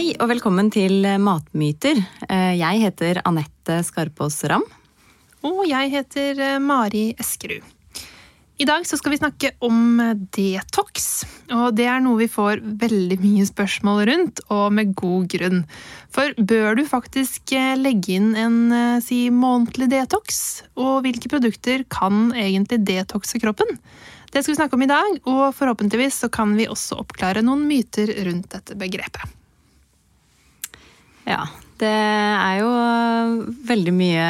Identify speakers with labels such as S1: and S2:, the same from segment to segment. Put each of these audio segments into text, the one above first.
S1: Hei og velkommen til Matmyter. Eh, Jeg heter Anette Skarpaas Ram.
S2: Og jeg heter eh, Mari Eskerud. I dag skal vi snakke om eh, detox. Og det er noe vi får veldig mye spørsmål rundt, og med god grunn. For bør du faktisk legge inn en si, månedlig detox? Og hvilke produkter kan egentlig detoxe kroppen? Det skal vi snakke om i dag, og forhåpentligvis kan vi også oppklare noen myter rundt dette begrepet.
S1: Ja, det er jo veldig mye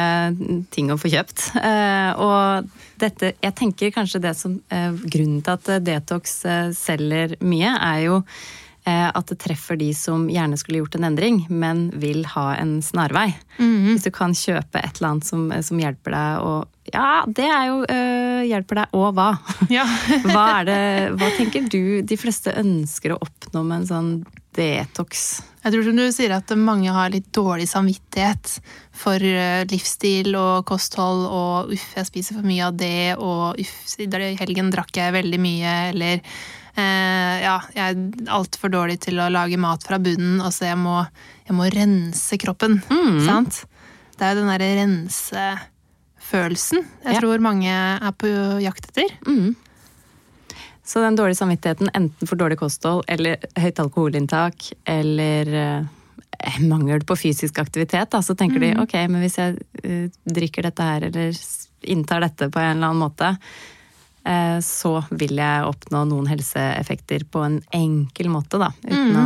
S1: ting å få kjøpt. Eh, Og dette, jeg tenker kanskje det som eh, Grunnen til at Detox eh, selger mye, er jo at det treffer de som gjerne skulle gjort en endring, men vil ha en snarvei. Hvis du kan kjøpe et eller annet som, som hjelper deg å Ja, det er jo øh, hjelper deg, og hva?
S2: Ja.
S1: hva, er det, hva tenker du de fleste ønsker å oppnå med en sånn detox?
S2: Jeg tror som du sier at mange har litt dårlig samvittighet for eh, livsstil og kosthold, og uff, jeg spiser for mye av det, og uff, i helgen drakk jeg veldig mye, eller eh, ja, jeg er altfor dårlig til å lage mat fra bunnen, altså jeg må, jeg må rense kroppen, sant? Det er jo den derre rensefølelsen jeg
S1: Ja.
S2: tror mange er på jakt etter.
S1: Mm. Så den dårlige samvittigheten enten for dårlig kosthold eller høyt alkoholinntak eller eh, mangel på fysisk aktivitet, da, så tenker de ok, men hvis jeg uh, drikker dette her eller inntar dette på en eller annen måte, eh, så vil jeg oppnå noen helseeffekter på en enkel måte, da. Uten å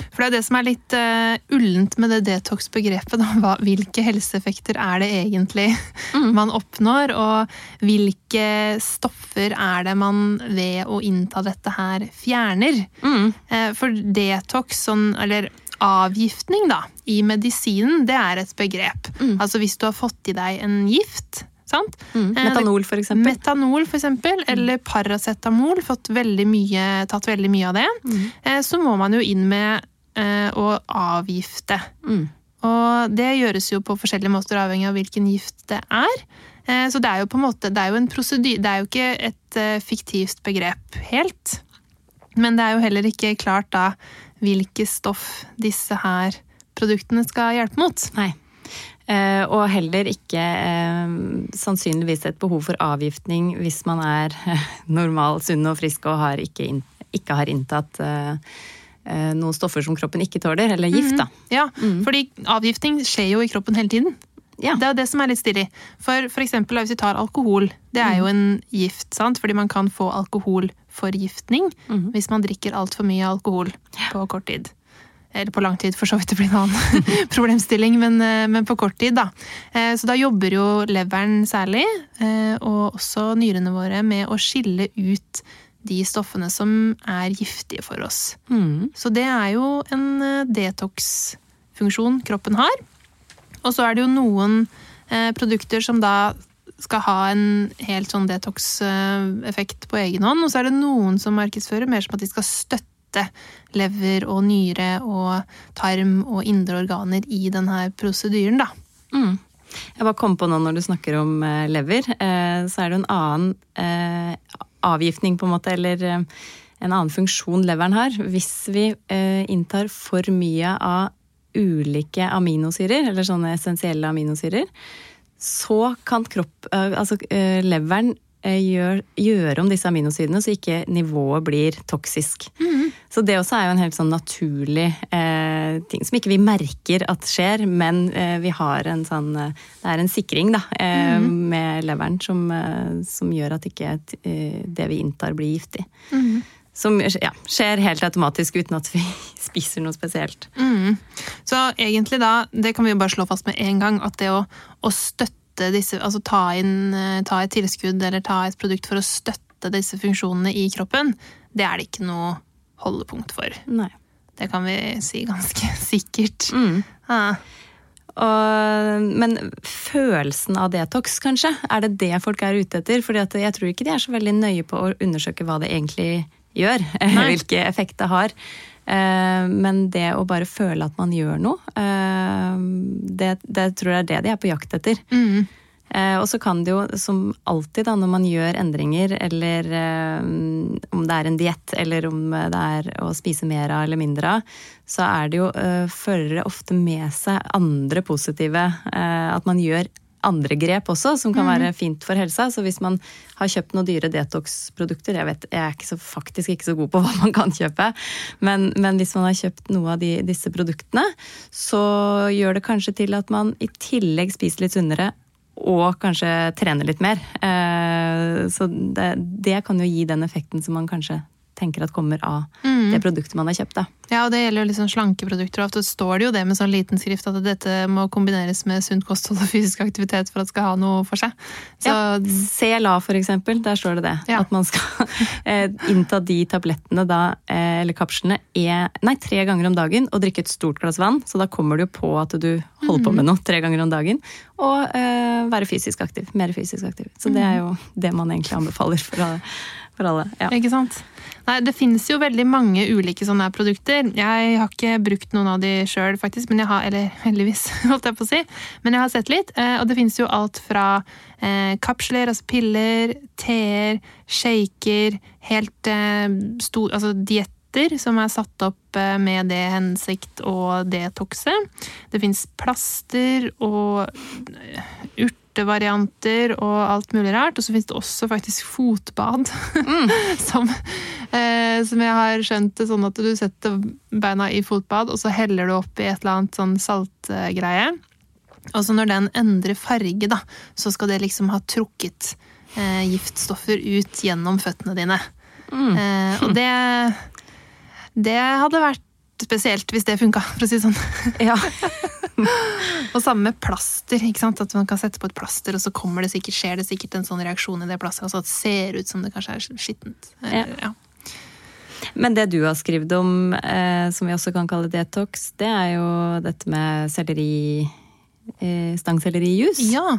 S2: For det er det som er litt uh, ullent med det detox-begrepet. hvilke helseeffekter er det egentlig man oppnår? Og hvilke stoffer er det man ved å innta dette her fjerner?
S1: Mm.
S2: Uh, for detox, sånn, eller avgiftning da, i medisinen, det er et begrep. Altså hvis du har fått i deg en gift, sant?
S1: Mm.
S2: Eh,
S1: Metanol, for eksempel.
S2: Metanol, for eksempel, eller paracetamol, fått veldig mye, tatt veldig mye av det. Mm. Så må man jo inn med eh, å avgifte.
S1: Mm.
S2: Og det gjøres jo på forskjellige måter, avhengig av hvilken gift det er. Eh, Så det er jo på en måte, det er jo en prosedyr det er jo ikke et eh, fiktivt begrep helt. Men det er jo heller ikke klart da hvilke stoff disse her produktene skal hjelpe mot.
S1: Nei. Eh, og heller ikke eh, sannsynligvis et behov for avgiftning hvis man er normal, sunn og frisk og har ikke, ikke har inntatt eh, noen stoffer som kroppen ikke tåler, eller gift, da.
S2: Ja, fordi avgiftning skjer jo i kroppen hele tiden.
S1: Ja.
S2: Det er jo det som er litt stilig. For, f.eks. eksempel hvis vi tar alkohol. Det er jo en gift, sant? fordi man kan få alkoholforgiftning hvis man drikker altfor mye alkohol på kort tid. Eller på lang tid, for så vidt det blir en annen problemstilling, men, eh, men på kort tid, da. Eh, Så da jobber jo leveren særlig, eh, og også nyrene våre, med å skille ut de stoffene som er giftige for oss.
S1: Mm.
S2: Så det er jo en detox-funksjon kroppen har. Og så er det jo noen produkter som da skal ha en helt sånn detox-effekt på egen hånd, og så er det noen som markedsfører mer som at de skal støtte lever og nyre og tarm og indre organer i denne prosedyren, da.
S1: Mm. Jeg bare kom på nå når du snakker om eh, lever, eh, så er det en annen eh, avgiftning på en måte, eller en annen funksjon leveren har. Hvis vi inntar for mye av ulike aminosyrer, eller sånne essensielle aminosyrer, så kan kropp, altså leveren gjør, gjøre om disse aminosidene, så ikke nivået blir toksisk. Så det også er jo en helt sånn naturlig eh, ting som ikke vi merker at skjer, men eh, vi har en sånn eh, Det er en sikring da, eh, med leveren som, eh, som gjør at ikke eh, det vi inntar, blir giftig. Som ja, skjer helt automatisk uten at vi spiser noe spesielt.
S2: Mm. Så egentlig da, det kan vi jo bare slå fast med en gang, at det å, å støtte disse, altså ta inn, eh, ta et tilskudd eller ta et produkt for å støtte disse funksjonene i kroppen, det er det ikke noe holdepunkt for.
S1: Nei.
S2: Det kan vi si ganske sikkert.
S1: Mm.
S2: Ja.
S1: Og, men følelsen av detox, kanskje? Er det det folk er ute etter? For jeg tror ikke de er så veldig nøye på å undersøke hva det egentlig gjør. Hvilke effekt det har. Eh, Men det å bare føle at man gjør noe, eh, det, det tror jeg er det de er på jakt etter.
S2: Mm.
S1: Eh, Og så kan det jo, som alltid da, når man gjør endringer, eller om det er en diett, eller om det er å spise mer av eller mindre av, så er det jo, fører det ofte med seg andre positive At man gjør andre grep også, som kan være fint for helsa. Så hvis man har kjøpt noen dyre detox-produkter Jeg vet, jeg er ikke så, faktisk ikke så god på hva man kan kjøpe, men, men hvis man har kjøpt noe av de, disse produktene, så gjør det kanskje til at man i tillegg spiser litt sunnere og kanskje trener litt mer. Eh, Så det, det kan jo gi den effekten som man kanskje tenker at kommer av det produktet man har kjøpt. Da.
S2: Ja, og det gjelder jo liksom slankeprodukter. og Ofte står det jo det med sånn liten skrift at dette må kombineres med sunt kosthold og fysisk aktivitet for at det skal ha noe for seg. Så
S1: Ja, CLA for eksempel, der står det det.
S2: Ja.
S1: At man skal eh, innta de tablettene da, eh, eller kapslene, er, nei, tre ganger om dagen og drikke et stort glass vann. Så da kommer du på at du holder på med noe tre ganger om dagen. Og eh, være fysisk aktiv. Mer fysisk aktiv. Så det er jo det man egentlig anbefaler for alle. For alle ja.
S2: Ikke sant? Nei, det finnes jo veldig mange ulike sånne produkter. Jeg har ikke brukt noen av de sjøl, faktisk. Men jeg har, eller heldigvis, holdt jeg på å si. Men jeg har sett litt. eh, Og det finnes jo alt fra eh, kapsler, altså piller, teer, shaker, helt eh, stor Altså dietter som er satt opp eh, med det hensikt å detoxe. Det fins plaster og eh, urtevarianter og alt mulig rart. Og så fins det også faktisk fotbad. som, eh, som jeg har skjønt det sånn at du setter beina i fotbad, og så heller du oppi et eller annet sånn saltgreie. Og så når den endrer farge, da, så skal det liksom ha trukket eh, giftstoffer ut gjennom føttene dine. Eh, og det Det hadde vært spesielt hvis det funka, for å si det sånn.
S1: Ja.
S2: Og samme med plaster. ikke sant? At man kan sette på et plaster, og så kommer det sikkert, skjer det sikkert en sånn reaksjon i det plasteret. Altså at det ser ut som det kanskje er skittent. Eller, ja.
S1: Men det du har skrevet om, eh, som vi også kan kalle detox, det er jo dette med selleri eh, Stangsellerijus.
S2: Ja.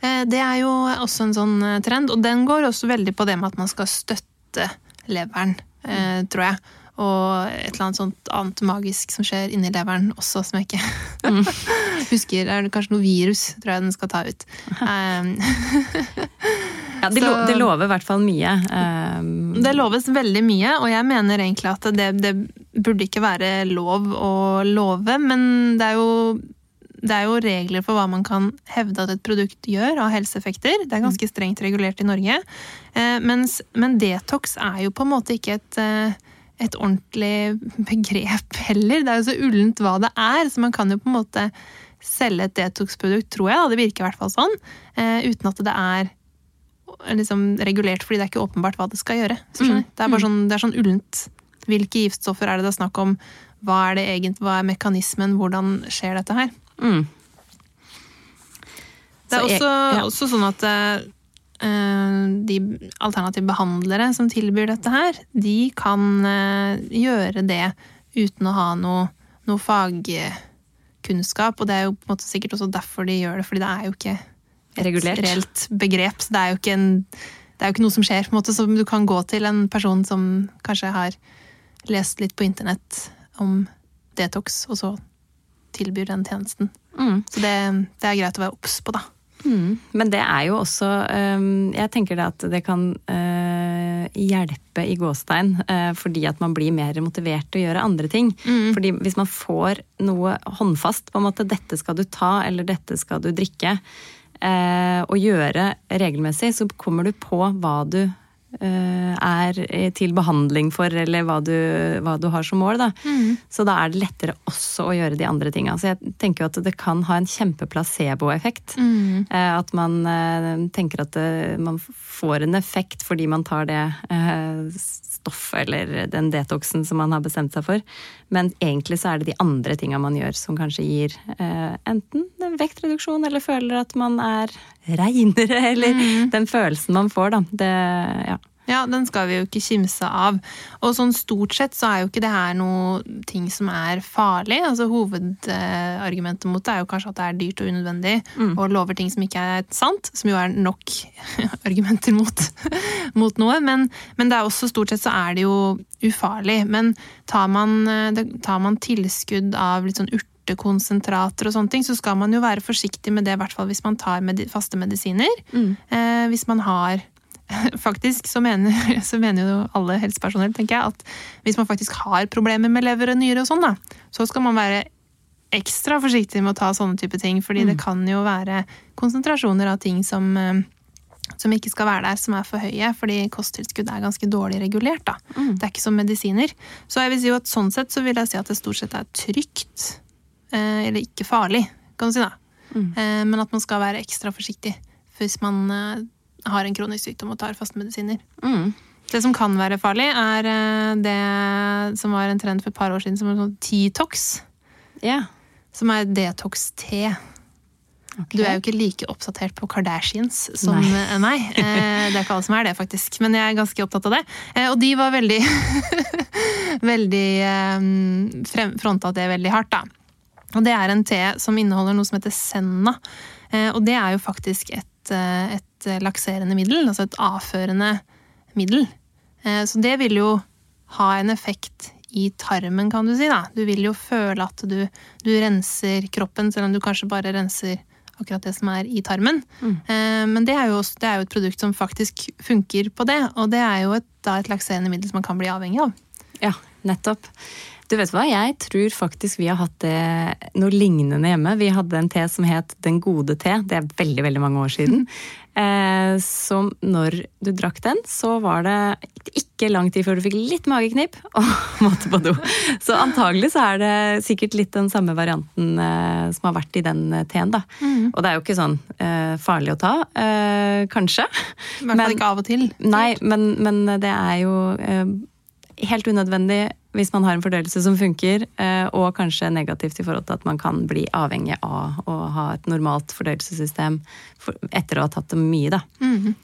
S2: Eh, Det er jo også en sånn eh, trend, og den går også veldig på det med at man skal støtte leveren, eh, tror jeg. Og et eller annet sånt annet magisk som skjer inni leveren også, som jeg ikke husker. Er det kanskje noe virus, tror jeg den skal ta ut. Um,
S1: Ja, det, lo, det lover i hvert fall mye. Um,
S2: Det loves veldig mye, og jeg mener egentlig at det, det burde ikke være lov å love, men det er jo det er jo regler for hva man kan hevde at et produkt gjør av helseeffekter. Det er ganske strengt regulert i Norge. Eh, mens, men detox er jo på en måte ikke et, eh, et ordentlig begrep heller. Det er jo så ullent hva det er, så man kan jo på en måte selge et detox-produkt, tror jeg. Da. Det virker i hvert fall sånn. eh, Uten at det er liksom regulert, fordi det er ikke åpenbart hva det skal gjøre. Skjønner. Det er bare sånn, det er sånn ullent. Hvilke giftstoffer er det det er snakk om? Hva er det egentlig, hva er mekanismen? Hvordan skjer dette her?
S1: mm.
S2: Det er
S1: Så jeg-
S2: også,
S1: ja.
S2: også sånn at eh, de alternative behandlere som tilbyr dette her, de kan eh, gjøre det uten å ha noe, noe fagkunnskap. Og det er jo på en måte sikkert også derfor de gjør det, fordi det er jo ikke et
S1: Regulert.
S2: reelt begrep. Så det er en, det er jo ikke noe som skjer. på en måte, Så du kan gå til en person som kanskje har lest litt på internett om detox, og så tilbyr den tjenesten.
S1: Mm.
S2: Så det, det er greit å være obs på, da.
S1: Mm. Men det er jo også øhm, Jeg tenker det at det kan øh, hjelpe i gåstein, øh, fordi at man blir mer motivert til å gjøre andre ting. Fordi hvis man får noe håndfast, på en måte dette skal du ta, eller dette skal du drikke, og gjøre regelmessig, så kommer du på hva du øh, er til behandling for, eller hva du, hva du har som mål. Da. Så da er det lettere også å gjøre de andre tinga. Så jeg tenker jo at det kan ha en kjempeplaceboeffekt. Mm. At man eh, tenker at eh, man får en effekt fordi man tar det eh, stoffet eller den detoxen som man har bestemt seg for. Men egentlig så er det de andre tinga man gjør som kanskje gir eh, enten en vektreduksjon eller føler at man er reinere, eller den følelsen man får, da. Det, ja.
S2: Ja, den skal vi jo ikke kimse av. Og sånn stort sett så er jo ikke det her noe ting som er farlig. Altså Hovedargumentet mot det er jo kanskje at det er dyrt og unødvendig, mm. og lover ting som ikke er sant. Som jo er nok argumenter mot, mot noe. Men, men, det er også stort sett så er det jo ufarlig. Men tar man, tar man tilskudd av litt sånn urtekonsentrater og sånne ting, så skal man jo være forsiktig med det, i hvert fall hvis man tar med faste medisiner. Mm. Eh, hvis man har faktisk så mener, så mener, jo alle helsepersonell tenker jeg, at hvis man faktisk har problemer med lever og nyre, og sånn da, så skal man være ekstra forsiktig med å ta sånne type ting. fordi mm. det kan jo være konsentrasjoner av ting som, eh, som, ikke skal være der, som er for høye. Fordi kosttilskudd er ganske dårlig regulert. da. Mm. Det er ikke som medisiner. Så jeg vil si at sånn sett så vil jeg si at det stort sett er trygt. Eh, eller ikke farlig, kan du si da. Mm. Eh, men at man skal være ekstra forsiktig hvis man har en kronisk sykdom og tar fastmedisiner. Mm. Det som kan være farlig, er eh, det som var en trend for et par år siden, som er sånn T-tox.
S1: Yeah.
S2: Som er detox-te. Okay. Du er jo ikke like oppdatert på Kardashians som Nei. Eh, meg. Eh, det er ikke alle som er det, faktisk. Men jeg er ganske opptatt av det. Og de var veldig Veldig fronta det veldig hardt, da. Og det er en te som inneholder noe som heter senna. Og det er jo faktisk et, et et lakserende middel, altså et avførende middel. Eh, så det vil jo ha en effekt i tarmen, kan du si. da. Du vil jo føle at du, du renser kroppen, selv om du kanskje bare renser akkurat det som er i tarmen. Mm. Eh, men det er, jo, det er, jo, et produkt som faktisk funker på det, og det er jo et, da et lakserende middel som man kan bli avhengig av.
S1: Ja, nettopp. Du vet hva, jeg tror faktisk vi har hatt det noe lignende hjemme. Vi hadde en te som het Den gode te. Det er veldig, veldig mange år siden. Eh, så når du drakk den, så var det ikke lang tid før du fikk litt mageknip og måtte på do. Så antagelig så er det sikkert litt den samme varianten eh, som har vært i den eh, teen, da. Mm. Og det er jo ikke sånn eh, farlig å ta, kanskje.
S2: I hvert fall ikke av og til.
S1: Nei, men, men det er jo helt unødvendig hvis man har en fordøyelse som funker, eh, og kanskje negativt i forhold til at man kan bli avhengig av å ha et normalt fordøyelsessystem etter å ha tatt det mye, da.
S2: Mm.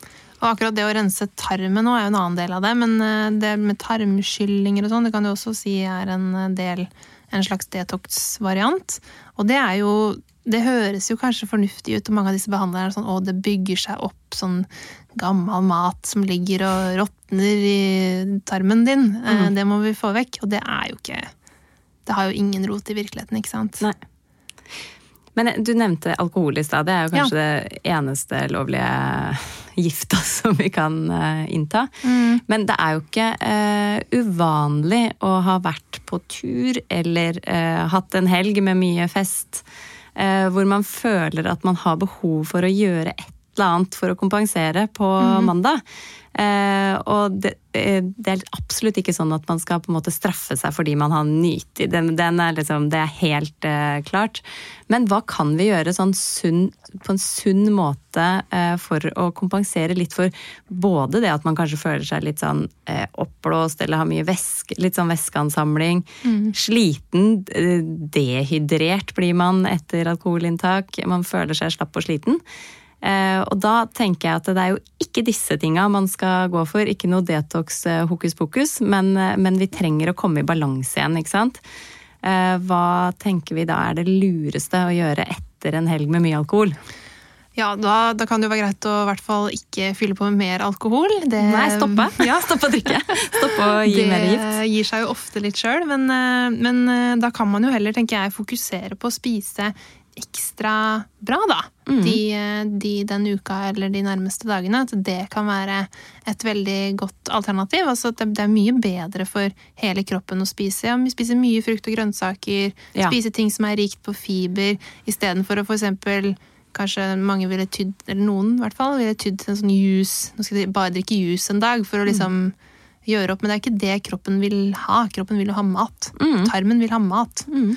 S2: Og akkurat det å rense tarmen nå er jo en annen del av det, men eh, det med tarmskyllinger og sånn, det kan du også si er en del en slags detox-variant. Og det er jo det høres jo kanskje fornuftig ut, og mange av disse behandlerne er sånn å, det bygger seg opp sånn gammel mat som ligger og råtner i tarmen din. Eh, mm. Det må vi få vekk. Og det er jo ikke Det har jo ingen rot i virkeligheten, ikke sant?
S1: Nei. Men eh, du nevnte alkohol i stad. Det er jo kanskje ja. det eneste lovlige gifta som vi kan uh, innta. Mm. Men det er jo ikke uh, uvanlig å ha vært på tur eller uh, hatt en helg med mye fest hvor man føler at man har behov for å gjøre et eller annet for å kompensere på mm. mandag. Eh, og det, eh, det, er absolutt ikke sånn at man skal på en måte straffe seg fordi man har nytt den, den er liksom, Det er helt eh, klart. Men hva kan vi gjøre sånn sunn, på en sunn måte eh, for å kompensere litt for både det at man kanskje føler seg litt sånn eh, oppblåst eller har mye væske, litt sånn væskeansamling. Mm. Sliten. Eh, dehydrert blir man etter alkoholinntak. Man føler seg slapp og sliten. Eh, og da tenker jeg at det er jo ikke disse tinga man skal gå for. Ikke noe detox eh, hokus pokus, men, eh, men vi trenger å komme i balanse igjen, ikke sant. Hva tenker vi da er det lureste å gjøre etter en helg med mye alkohol?
S2: Ja, da, da, kan det jo være greit å i hvert fall ikke fylle på med mer alkohol.
S1: Det, Nei, stoppe. Ja, stoppe å drikke. Stoppe å gi mer gift.
S2: Det gir seg jo ofte litt sjøl, men, men, da kan man jo heller, tenker jeg, fokusere på å spise ekstra bra, da. Mm. De, de, den uka eller de nærmeste dagene. At det kan være et veldig godt alternativ. Altså at det, er mye bedre for hele kroppen å spise. Ja, vi spiser mye frukt og grønnsaker. Ja. Spise ting som er rikt på fiber, istedenfor å f.eks. Kanskje mange ville tydd, eller noen i hvert fall, ville tydd til en sånn juice. Nå skal de bare drikke juice en dag for å liksom mm. gjøre opp. Men det er ikke det kroppen vil ha. Kroppen vil ha mat. Mm. Tarmen vil ha mat. Mm.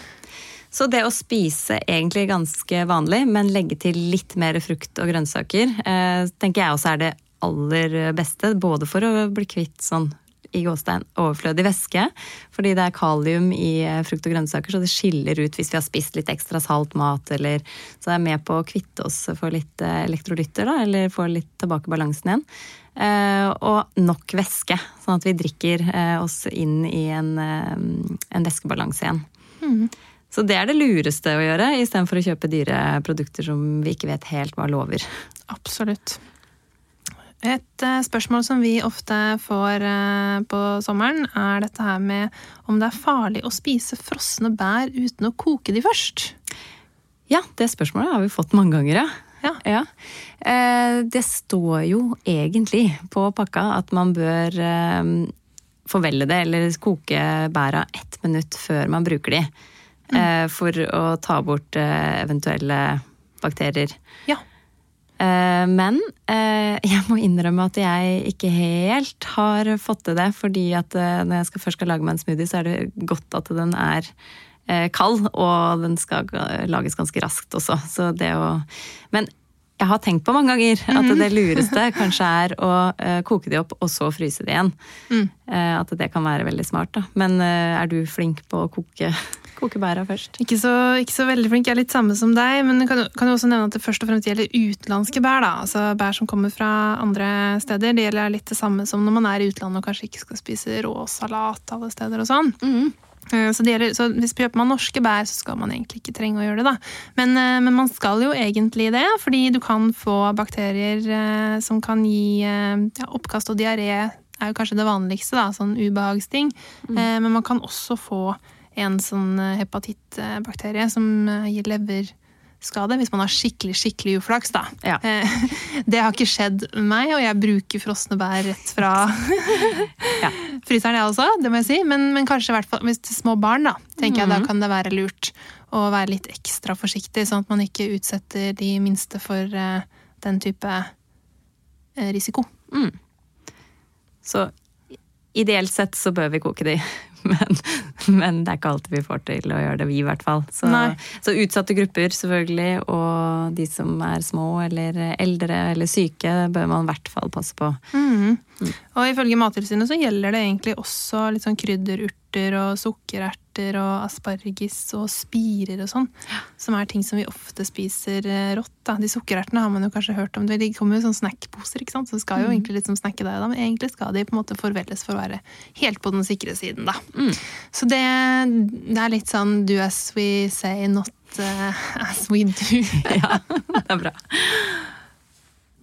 S1: Så det å spise egentlig ganske vanlig, men legge til litt mer frukt og grønnsaker, eh, tenker jeg også er det aller beste. Både for å bli kvitt sånn i gåstein overflødig væske, fordi det er kalium i eh, frukt og grønnsaker, så det skiller ut hvis vi har spist litt ekstra salt mat, eller så det er med på å kvitte oss for litt eh, elektrolytter, da, eller få litt tilbake balansen igjen. Og nok væske, sånn at vi drikker oss inn i en, en væskebalanse igjen.
S2: Mm.
S1: Så det er det lureste å gjøre, istedenfor å kjøpe dyre produkter som vi ikke vet helt hva lover.
S2: Absolutt. Et eh, spørsmål som vi ofte får eh, på sommeren, er dette her med om det er farlig å spise frosne bær uten å koke de først.
S1: Ja, det spørsmålet har vi fått mange ganger, ja.
S2: Ja.
S1: ja. Det står jo egentlig på pakka at man bør eh, forvelle det, eller koke bæra ett minutt før man bruker de. Eh, For å ta bort eh, eventuelle bakterier.
S2: Ja.
S1: Eh, Men eh, jeg må innrømme at jeg ikke helt har fått til det. Fordi at når jeg skal, først skal lage meg en smoothie, så er det godt at den er eh, kald. Og den skal lages ganske raskt også. Så det å Men jeg har tenkt på mange ganger at det lureste kanskje er å koke de opp og så fryse de igjen.
S2: Mm.
S1: At det kan være veldig smart, da. Men er du flink på å koke, koke bæra først?
S2: Ikke så, ikke så veldig flink, jeg er litt samme som deg, men du kan, kan jo også nevne at det først og fremst gjelder utenlandske bær. da, altså Bær som kommer fra andre steder. Det gjelder litt det samme som når man er i utlandet og kanskje ikke skal spise rå salat alle steder og sånn. Eh, Så, det gjelder, så hvis kjøper man norske bær, så skal man egentlig ikke trenge å gjøre det. da. Men, eh, men man skal jo egentlig det, fordi du kan få bakterier eh, som kan gi ja, oppkast og diaré. er jo kanskje det vanligste, da, sånn ubehagsting. Mm. Men man kan også få en sånn eh, hepatittbakterie som eh, gir leverskade, hvis man har skikkelig skikkelig uflaks. da.
S1: Ja.
S2: Det har ikke skjedd meg, og jeg bruker frosne bær rett fra
S1: Ja.
S2: fryseren, jeg også, det må jeg si. Men, men kanskje hvert fall hvis til små barn, da, tenker jeg da
S1: Mhm.
S2: kan det være lurt å være litt ekstra forsiktig, sånn at man ikke utsetter de minste for eh, den type risiko.
S1: Mm. Så ideelt sett så bør vi koke de, men, men det er ikke alltid vi får til å gjøre det, vi i hvert fall. Så, så utsatte grupper selvfølgelig, og de som er små eller eldre eller syke, bør man i hvert fall passe på.
S2: Mhm. Og ifølge Mattilsynet så gjelder det egentlig også litt sånn krydderurter og sukkererter og asparges og spirer og sånn, som er ting som vi ofte spiser eh, rått. da. De sukkerertene har man jo kanskje hørt om. De kommer jo i sånne snackposer, ikke sant? så skal jo egentlig liksom snakke deg da, men egentlig skal de på en måte forvelles for å være helt på den sikre siden, da.
S1: Mm.
S2: Så det, det er litt sånn do as we say, not uh, as we do.
S1: Ja, det er bra.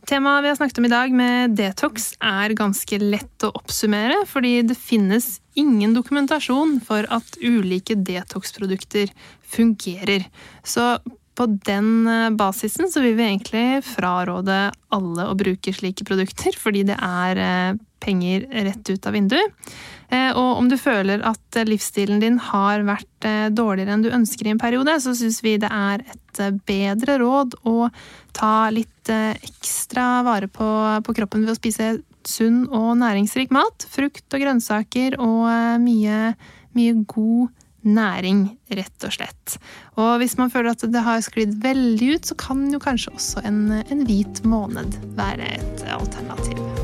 S2: Temaet vi har snakket om i dag med detox er ganske lett å oppsummere, fordi det finnes ingen dokumentasjon for at ulike detox-produkter fungerer. Så på den eh, basisen så vil vi egentlig fraråde alle å bruke slike produkter, fordi det er eh, penger rett ut av vinduet. Eh, Og om du føler at eh, livsstilen din har vært eh, dårligere enn du ønsker i en periode, så syns vi det er et bedre råd å ta litt ekstra vare på, på kroppen ved å spise sunn og næringsrik mat. Frukt og grønnsaker og mye, mye god næring, rett og slett. Og hvis man føler at det har sklidd veldig ut, så kan jo kanskje også en, en hvit måned være et alternativ.